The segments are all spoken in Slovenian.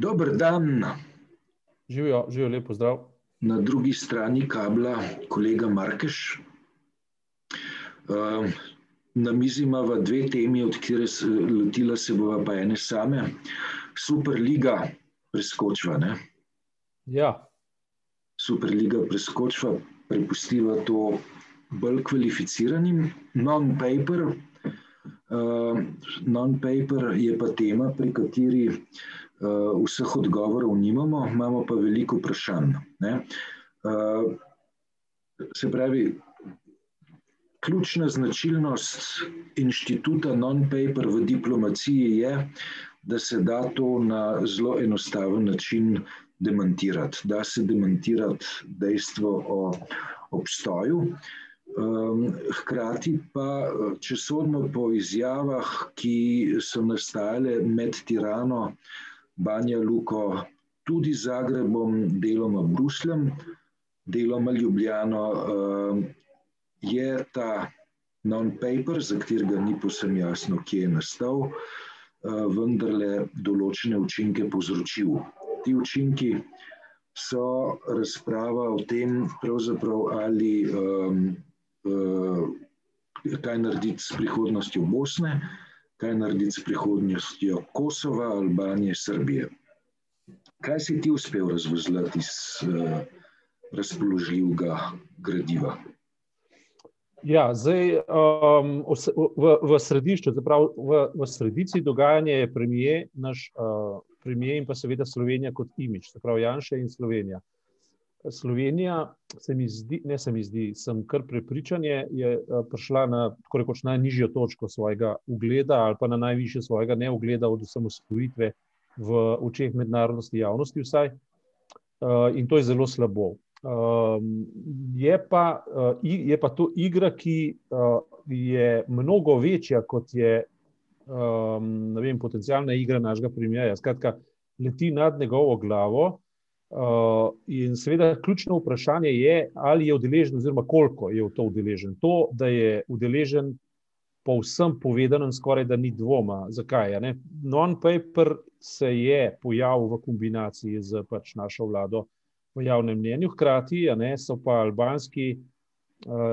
Dober dan. Živijo, živijo, lepo zdrav. Na drugi strani kabla, kolega Markeš. Uh, na mizi imamo dve temi, od katerih se lotila se bova pa ene same. Superliga preskočva. Ne? Ja. Superliga preskočva, prepustiva to bolj kvalificiranim, non-paper. Uh, non-paper je pa tema, pri kateri uh, vseh odgovorov nimamo, imamo pa veliko vprašanj. Uh, se pravi, ključna značilnost inštituta non-paper v diplomaciji je, da se da to na zelo enostaven način demantirati. Da se demantirati dejstvo o obstoju. Um, hkrati pa, če sodimo po izjavah, ki so nastajale med tirano, Banja Luko, tudi Zagrebom, deloma Brusljem, deloma Ljubljano, um, je ta non-paper, za katerega ni posem jasno, kje je nastal, uh, vendarle določene učinke povzročil. Ti učinki so razprava o tem, ali um, kaj narediti s prihodnostjo Bosne, kaj narediti s prihodnostjo Kosova, Albanije, Srbije. Kaj si ti uspel razvozlati iz uh, razpoložljivega gradiva? Ja, zdaj, um, v, v središču, zaprav, v, v sredici dogajanja je premije, naš uh, premije in pa seveda Slovenija kot imič, se pravi Janša in Slovenija. Slovenija, se mi zdi, ne se mi zdi, sem kar prepričan, je prišla na tako rekoč najnižjo točko svojega ugleda ali pa na najvišje svojega neugleda od osamosvojitve v očeh mednarodnosti javnosti vsaj. In to je zelo slabo. Je pa, je pa to igra, ki je mnogo večja, kot je vem, potencijalna igra našega premijeja. Skratka, leti nad njegovo glavo. Uh, in seveda, ključno vprašanje je, ali je udeležen, oziroma koliko je v to udeležen. To, da je udeležen, po vsem povedanem, skoraj da ni dvoma. Zakaj? Non-paper se je pojavil v kombinaciji z pač našo vlado v javnem mnenju, hkrati ne, so pa albanski uh,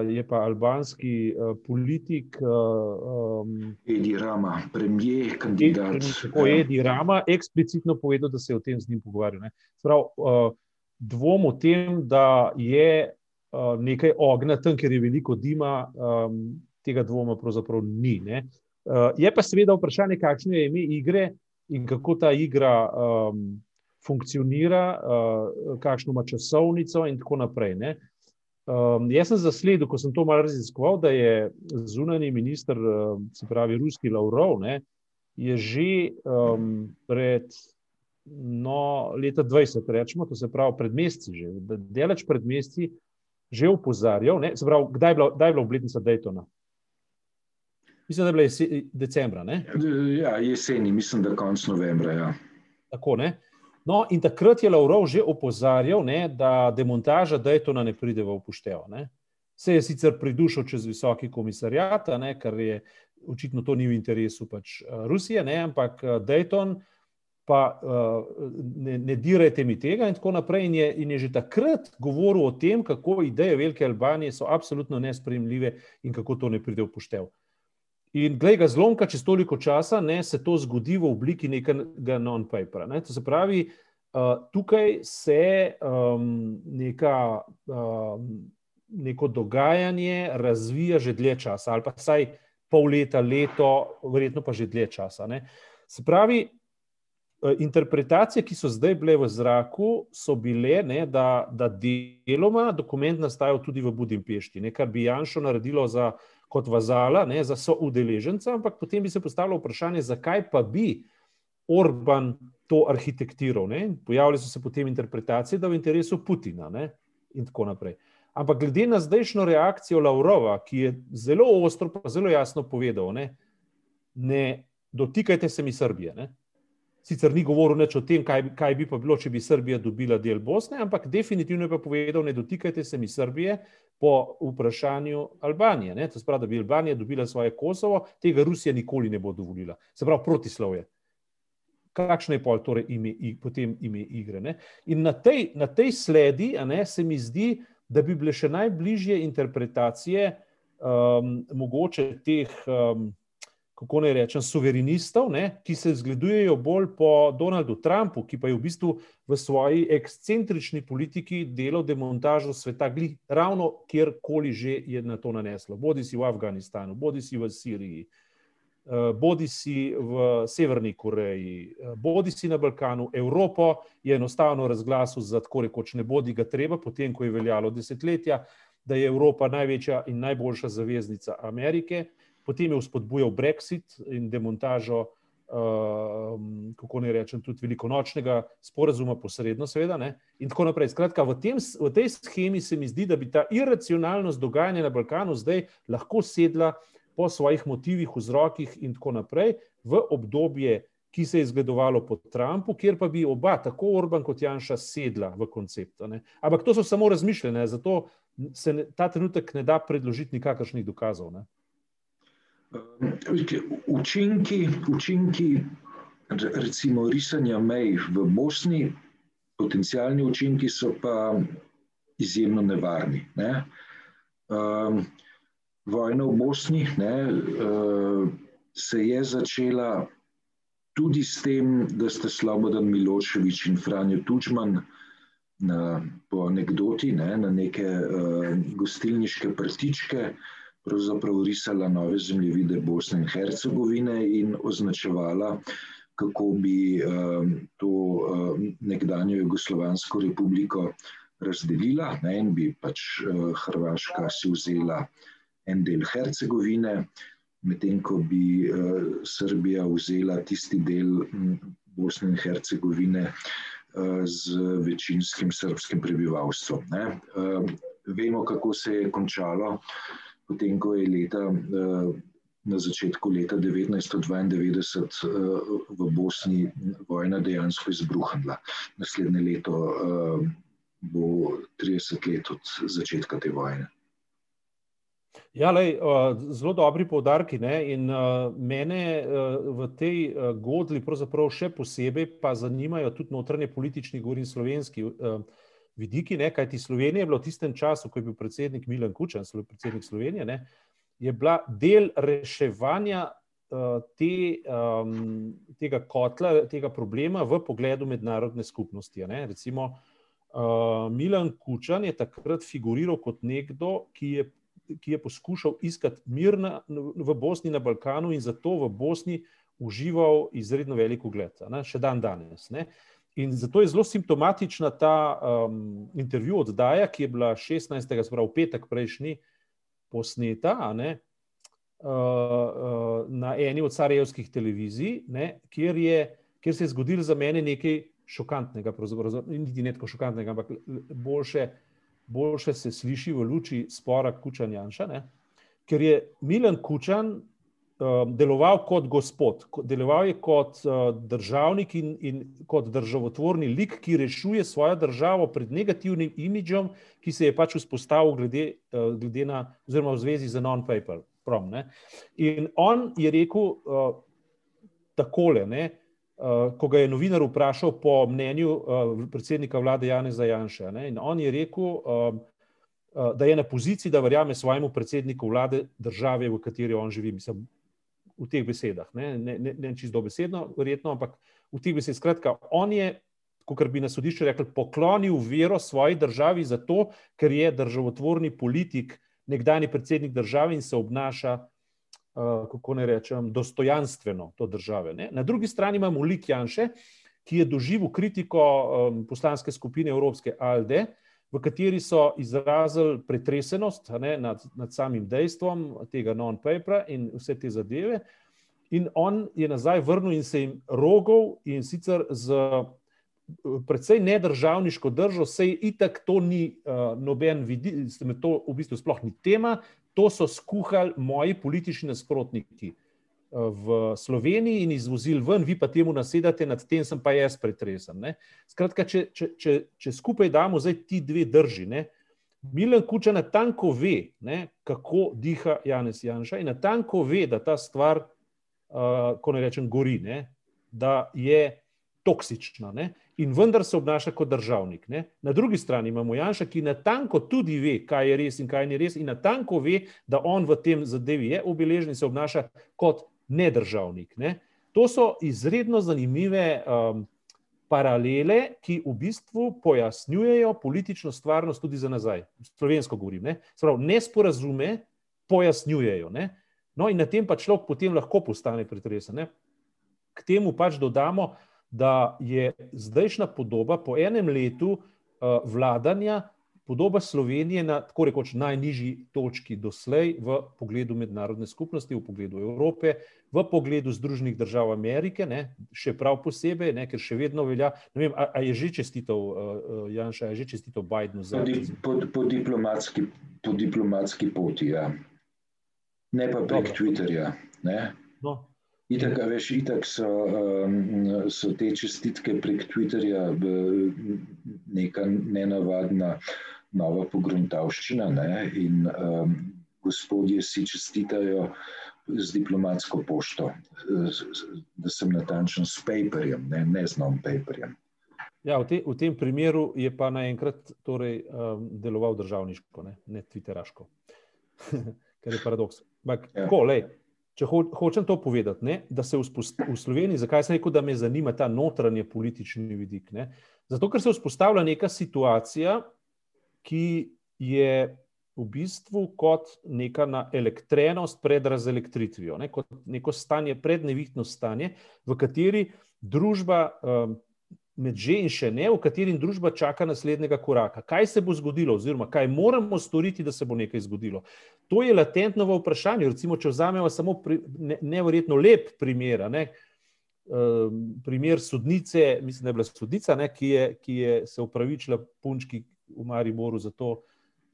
je pa albanski uh, politik. Um, Edi Rama, premijer, kandidat. Je Edi Rama eksplicitno povedal, da se je o tem z njim pogovarjal. Sprav, uh, dvom o tem, da je uh, nekaj ognja tam, ker je veliko dima, um, tega dvoma pravzaprav ni. Uh, je pa seveda vprašanje, kakšno je ime igre in kako ta igra. Um, Funkcionira, uh, kakšno ima časovnico, in tako naprej. Uh, Um, jaz sem zasledil, ko sem to malo raziskoval, da je zunani minister, se pravi, ruski Lavrov, ne, je že um, pred no, leta 20, rečemo, to se pravi, pred meseci, že delač pred meseci, že upozarjal, ne, se pravi, kdaj je bila, kdaj je bila obletnica Daytona? Mislim, da je bila jesen, decembra. Ne? Ja, jeseni, mislim, da konc novembra. Ja. Tako, ne. No, in takrat je Lavrov že opozarjal, ne, da demontaža Daytona ne pride v upoštev. Ne. Se je sicer pridušil čez visoki komisarjat, ker je očitno to ni v interesu pač eh, Rusije, ne, ampak eh, Dayton, pa uh, ne, ne dirajte mi tega, in tako naprej. In je, in je že takrat govoril o tem, kako ideje Velike Albanije so absolutno nespremljive in kako to ne pride v upoštev. In glej ga zlomka, čez toliko časa ne, se to zgodi v obliki nekega non-papera. Ne. To se pravi, uh, tukaj se um, neka, um, neko dogajanje razvija že dlje časa, ali pa vsaj pol leta, leto, verjetno pa že dlje časa. Ne. Se pravi, uh, interpretacije, ki so zdaj bile v zraku, so bile, ne, da, da deloma dokument nastaja tudi v Budimpešti, ne, kar bi Janšo naredilo za kot vazala, ne, za soudeleženca, ampak potem bi se postavilo vprašanje, zakaj pa bi Orban to arhitektiral. Pojavili so se potem interpretacije, da je v interesu Putina ne, in tako naprej. Ampak glede na zdajšnjo reakcijo Lavrova, ki je zelo ostro, pa zelo jasno povedal, ne, ne dotikajte se mi Srbije. Ne. Sicer ni govoril nič o tem, kaj, kaj bi pa bilo, če bi Srbija dobila del Bosne, ampak definitivno je pa povedal, ne dotikajte se mi Srbije po vprašanju Albanije. Ne? To spravi, da bi Albanija dobila svoje Kosovo, tega Rusija nikoli ne bo dovolila. Se pravi, protislovje. kakšno je pol torej ime, potem ime igre. Ne? In na tej, na tej sledi ne, se mi zdi, da bi bile še najbližje interpretacije um, mogoče teh. Um, kako naj rečem, suverenistov, ne, ki se zgledujejo bolj po Donaldu Trumpu, ki pa je v bistvu v svoji ekscentrični politiki delal demontažo sveta, glih ravno kjerkoli že je na to naneslo. Bodi si v Afganistanu, bodi si v Siriji, eh, bodi si v Severni Koreji, eh, bodi si na Balkanu. Evropo je enostavno razglasil za tako rekoč ne bodi ga treba, potem ko je veljalo desetletja, da je Evropa največja in najboljša zaveznica Amerike potem je vzpodbujal Brexit in demontažo, uh, kako ne rečem, tudi velikonočnega sporazuma, posredno, seveda. Ne? In tako naprej. Skratka, v, tem, v tej schemi se mi zdi, da bi ta iracionalnost dogajanja na Balkanu zdaj lahko sedla po svojih motivih, vzrokih in tako naprej v obdobje. Ki se je izgledovalo po Trumpu, kjer pa bi oba, tako Orban kot Janša, sedla v koncept. Ampak to so samo razmišljanja, zato se ne, ta trenutek ne da predložiti nikakršnih dokazov. Ne. Učinki, učinki recimo risanja mej v Bosni, potencijalni učinki so pa izjemno nevarni. Ne? Um, vojna v Bosni ne, uh, se je začela tudi s tem, da sta Slobodan Miloševič in Franjo Tučman na, po anekdoti ne, na neke uh, gostilniške prtičke pravzaprav risala nove zemljevide Bosne in Hercegovine in označevala, kako bi um, to um, nekdanjo Jugoslovansko republiko razdelila ne, in bi pač uh, Hrvaška si vzela en del Hercegovine, medtem ko bi uh, Srbija vzela tisti del um, Bosne in Hercegovine uh, z večinskim srpskim prebivalstvom. Ne. Uh, vemo, kako se je končalo potem ko je leta, eh, na začetku leta 1992 eh, v Bosni vojna dejansko izbruhnila. Naslednje leto eh, bo 30 let od začetka te vojne. Ja, lej, zelo dobri povdarki. Ne? In mene v tej godli še posebej pa zanimajo tudi notranje politični, govorim slovenski vidiki, ne, kajti Slovenija je bila v tistem času, ko je bil predsednik Milan Kučan, predsednik Slovenije, ne, je bila del reševanja uh, te, um, tega kotla, tega problema v pogledu mednarodne skupnosti. Ne. Recimo, uh, Milan Kučan je takrat figuriral kot nekdo, ki je, ki je poskušal iskati mir na, v Bosni na Balkanu in zato v Bosni užival izredno veliko ugled, še dan danes. Ne. In zato je zelo simptomatična ta um, intervju oddaja, ki je bila 16. spravo petek prejšnji posneta ne, uh, uh, na eni od carejevskih televizij, ne, kjer, je, kjer se je zgodilo za mene nekaj šokantnega, niti ne tako šokantnega, ampak boljše, boljše se sliši v luči spora Kučan Janša, ne, ker je Milan Kučan deloval kot gospod, deloval je kot uh, državnik in, in kot državotvorni lik, ki rešuje svojo državo pred negativnim imidžom, ki se je pač vzpostavil glede, uh, glede na, oziroma v zvezi z non-paper. Prom, in on je rekel uh, takole, ne, uh, ko ga je novinar vprašal po mnenju uh, predsednika vlade Janeza Janša. Ne, in on je rekel, uh, uh, da je na poziciji, da verjame svojemu predsedniku vlade države, v kateri on živi. Mislim, v teh besedah, ne, ne, ne, ne čisto besedno, verjetno, ampak v teh besedah. Skratka, on je, kot bi na sodišču rekel, poklonil vero svoji državi zato, ker je državotvorni politik, nekdani predsednik države in se obnaša, uh, kako ne rečem, dostojanstveno to države. Ne. Na drugi strani imamo Lik Janše, ki je doživel kritiko um, poslanske skupine Evropske ALDE, v kateri so izrazili pretresenost ne, nad, nad samim dejstvom tega non-papera in vse te zadeve. In on je nazaj vrnil in se jim rogal, in sicer z precej nedržavniško držo, sej itak to ni uh, noben vidik, to v bistvu sploh ni tema, to so skuhali moji politični nasprotniki v Sloveniji in izvozili ven, vi pa temu nasedate, nad tem sem pa jaz pretresen. Ne? Skratka, če, če, če, če skupaj damo zdaj ti dve drži, ne? Milen Kuča na tanko ve, ne, kako diha Janez Janša in na tanko ve, da ta stvar, uh, ko ne rečem, gori, ne? da je toksična ne? in vendar se obnaša kot državnik. Ne? Na drugi strani imamo Janša, ki natanko tudi ve, kaj je res in kaj ni res, in natanko ve, da on v tem zadevi je obeležen in se obnaša kot nedržavnik. Ne? To so izredno zanimive um, paralele, ki v bistvu pojasnjujejo politično stvarnost tudi za nazaj. Slovensko govorim. Ne? Sprav, nesporazume pojasnjujejo. Ne? No, in na tem pa človek potem lahko postane pretresen. Ne? K temu pač dodamo, da je zdajšnja podoba po enem letu uh, vladanja podoba Slovenije na tako rekoč najnižji točki doslej v pogledu mednarodne skupnosti, v pogledu Evrope, v pogledu Združenih držav Amerike, ne, še prav posebej, ne, ker še vedno velja. Ne vem, a, a je že čestitev uh, Janša, je že čestitev Bidenu za to? Po, po, diplomatski, po diplomatski poti, ja. Ne pa prek Dobro. Twitterja. Ne? No. Itak, veš, itak so, um, so te čestitke prek Twitterja neka nenavadna nova pogruntavščina ne? in um, gospodje si čestitajo z diplomatsko pošto, da sem natančen s paperjem, ne, ne z non-paperjem. Ja, v, te, v tem primeru je pa naenkrat torej, um, deloval državniško, ne, ne twitteraško, kar je paradoks. Ampak, ja. ko, lej, če ho, hočem to povedati, ne, da se v Sloveniji, zakaj sem rekel, da me zanima ta notranje politični vidik? Ne? Zato, ker se vzpostavlja neka situacija, ki je v bistvu kot neka elektrenost pred razelektritvijo, ne, kot neko stanje, prednevitno stanje, v kateri družba, um, med že in še ne, v kateri družba čaka naslednjega koraka. Kaj se bo zgodilo, oziroma kaj moramo storiti, da se bo nekaj zgodilo? To je latentno v vprašanju. Recimo, če vzamemo samo pri, ne, nevrjetno lep primer. Ne, um, Primer sodnice, mislim, da je bila sodnica, ne, ki, je, ki je se upravičila punčki, v Mariboru za to.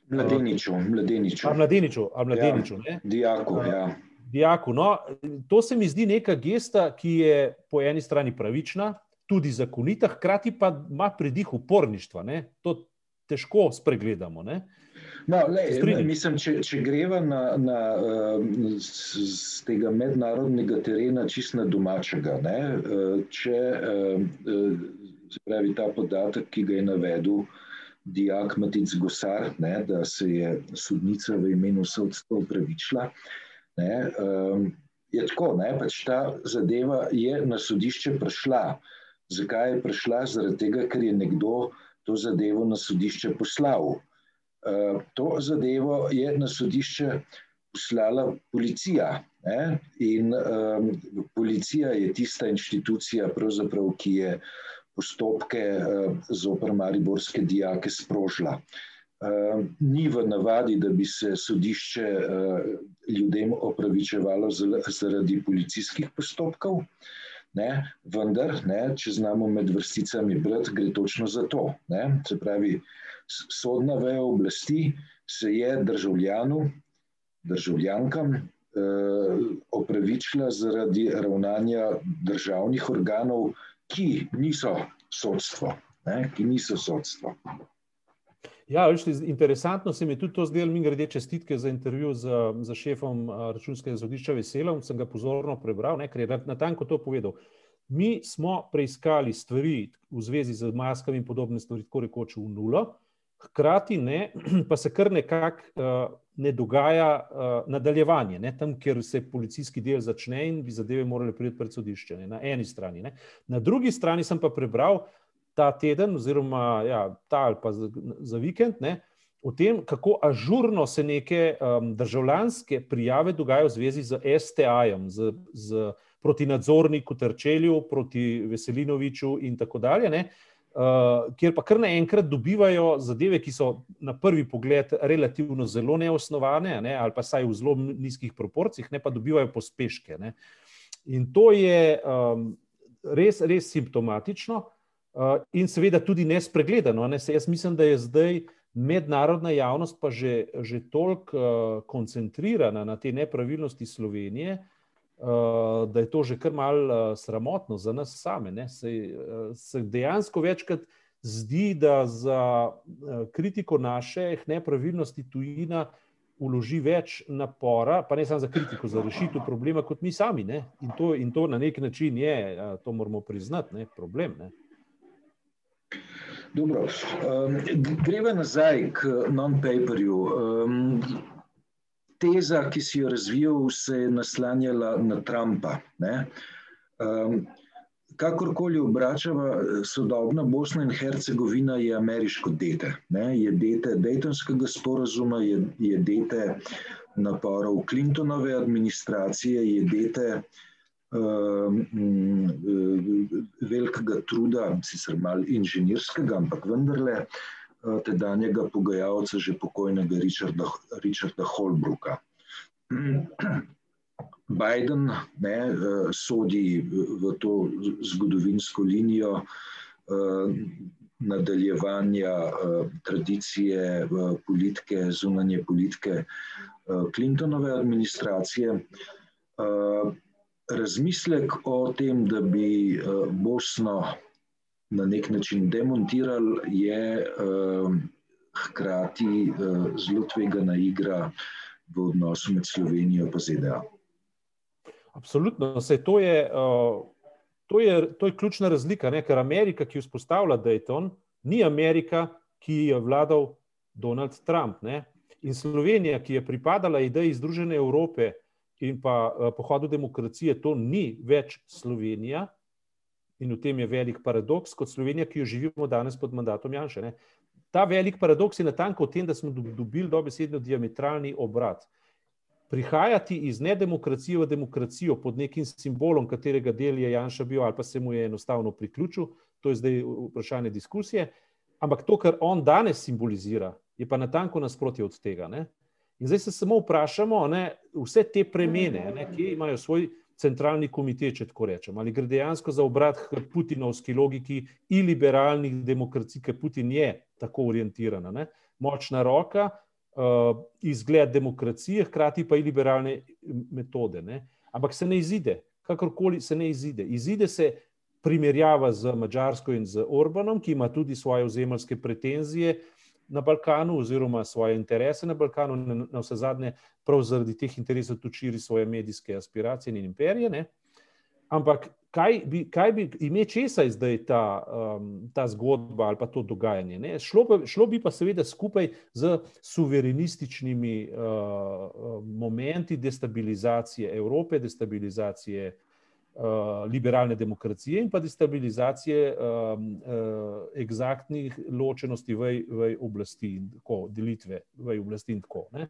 Mladeniču, mladeniču. A mladeniču, a mladeniču ja, dijaku, ja. Dijaku, no, to se mi zdi neka gesta, ki je po eni strani pravična, tudi zakonita, hkrati pa ima pridih uporništva. Ne? To težko spregledamo. Ne? No, le, mislim, če, če greva na, na, z tega mednarodnega terena, čist na domačega, ne? če se pravi ta podatek, ki ga je navedel dijak Matic Gosar, ne, da se je sodnica v imenu sodstva upravičila. Ne, um, je tako, ne, pač ta zadeva je na sodišče prišla. Zakaj je prišla? Zaradi tega, ker je nekdo to zadevo na sodišče poslal. Uh, to zadevo je na sodišče poslala policija. Ne, in um, policija je tista inštitucija, ki je postopke eh, zoper mariborske dijake sprožila. Eh, ni v navadi, da bi se sodišče eh, ljudem opravičevalo zaradi policijskih postopkov, ne, vendar, ne, če znamo med vrsticami brati, gre točno za to. Ne. Se pravi, sodna veja oblasti se je državljanu, državljankam opravičila zaradi ravnanja državnih organov, ki niso sodstvo. Ne, ki niso sodstvo. Ja, interesantno se mi je tudi to zdelo, mi grede čestitke za intervju z, z šefom računskega sodišča Veselom, sem ga pozorno prebral, ne, ker je natanko to povedal. Mi smo preiskali stvari v zvezi z maskami in podobne stvari, tako rekoč v nulo, hkrati ne, pa se kar nekako uh, ne dogaja uh, nadaljevanje, ne, tam, kjer se policijski del začne in bi zadeve morali priti pred sodišče, ne, na eni strani. Ne. Na drugi strani sem pa prebral ta teden, oziroma ja, ta ali pa za, za vikend, ne, o tem, kako ažurno se neke um, državljanske prijave dogajajo v zvezi z STA-jem, z, z proti nadzorniku Trčelju, proti Veselinoviču in tako dalje. Ne. Uh, kjer pa kar naenkrat dobivajo zadeve, ki so na prvi pogled relativno zelo neosnovane, ne, ali pa saj v zelo nizkih proporcijah, ne pa dobivajo pospeške. Ne. In to je um, res, res simptomatično uh, in seveda tudi nespregledano. Ne. Jaz mislim, da je zdaj mednarodna javnost pa že, že toliko uh, koncentrirana na te nepravilnosti Slovenije, uh, da je to že kar malce uh, sramotno za nas same. Se, uh, se dejansko večkrat zdi, da za uh, kritiko naših nepravilnosti tujina uloži več napora, pa ne samo za kritiko, za rešitev problema, kot mi sami. In to, in to na nek način je, to moramo priznati, ne? problem. Ne? Dobro, um, greva nazaj k non-paperju. Um, teza, ki si jo razvijal, se je naslanjala na Trumpa. Um, kakorkoli obračava, sodobna Bosna in Hercegovina je ameriško dete. Ne? Je dete Daytonskega sporazuma, je, je dete naporov Clintonove administracije, je dete uh, velikega truda, sicer malo inženirskega, ampak vendarle uh, tedanjega pogajalca, že pokojnega Richarda, Richarda Holbrooka. Biden ne, uh, sodi v to zgodovinsko linijo uh, nadaljevanja tradicije politike, zunanje politike Clintonove administracije. Razmislek o tem, da bi Bosno na nek način demontirali, je uh, hkrati uh, zelo tvegana igra v odnosu med Slovenijo in ZDA. Absolutno. Sej, to, je, uh, to, je, to je ključna razlika, ne? ker Amerika, ki vzpostavlja Dayton, ni Amerika, ki je vladal Donald Trump. Ne? In Slovenija, ki je pripadala ideji Združene Evrope in pa uh, pohodu demokracije, to ni več Slovenija. In v tem je velik paradoks, kot Slovenija, ki jo živimo danes pod mandatom Janša. Ne? Ta velik paradoks je natanko v tem, da smo dobili dobesedno diametralni obrat prihajati iz nedemokracije v demokracijo pod nekim simbolom, katerega del je Janša bil ali pa se mu je enostavno priključil, to je zdaj vprašanje diskusije. Ampak to, kar on danes simbolizira, je pa natanko nasprotje od tega. Ne? In zdaj se samo vprašamo, ne, vse te premene, ne, kje imajo svoj centralni komitet, če tako rečem, ali gre dejansko za obrat k putinovski logiki in liberalnih demokracij, ker Putin je tako orientiran. Močna roka, uh, izgled demokracije, hkrati pa in liberalne metode. Ne? Ampak se ne izide, kakorkoli se ne izide. Izide se primerjava z Mačarsko in z Orbanom, ki ima tudi svoje ozemljske pretenzije na Balkanu, oziroma svoje interese na Balkanu, na, na vse zadnje, prav zaradi teh interesov tudi širi svoje medijske aspiracije in imperije. Ne? Ampak kaj bi, kaj bi ime česa zdaj ta, um, ta zgodba ali pa to dogajanje? Šlo, pa, šlo bi pa seveda skupaj z suverenističnimi uh, momenti destabilizacije Evrope, destabilizacije uh, liberalne demokracije in pa destabilizacije um, uh, egzaktnih ločenosti v, v oblasti in tako, delitve v oblasti in tako. Ne?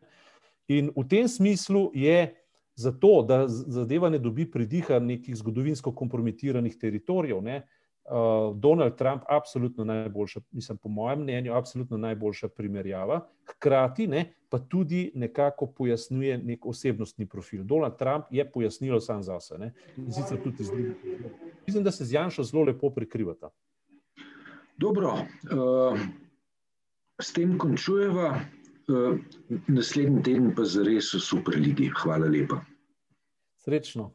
In v tem smislu je zato, da zadeva ne dobi pridiha nekih zgodovinsko kompromitiranih teritorijev. Ne, uh, Donald Trump, absolutno najboljša, mislim, po mojem mnenju, absolutno najboljša primerjava, hkrati ne, pa tudi nekako pojasnjuje nek osebnostni profil. Donald Trump je pojasnil sam za sebe in sicer tudi z drugim. Mislim, da se z Janšo zelo lepo prekrivata. Dobro, uh, s tem končujeva. Eh, naslednji teden pa za res v Superligi. Hvala lepa. Srečno.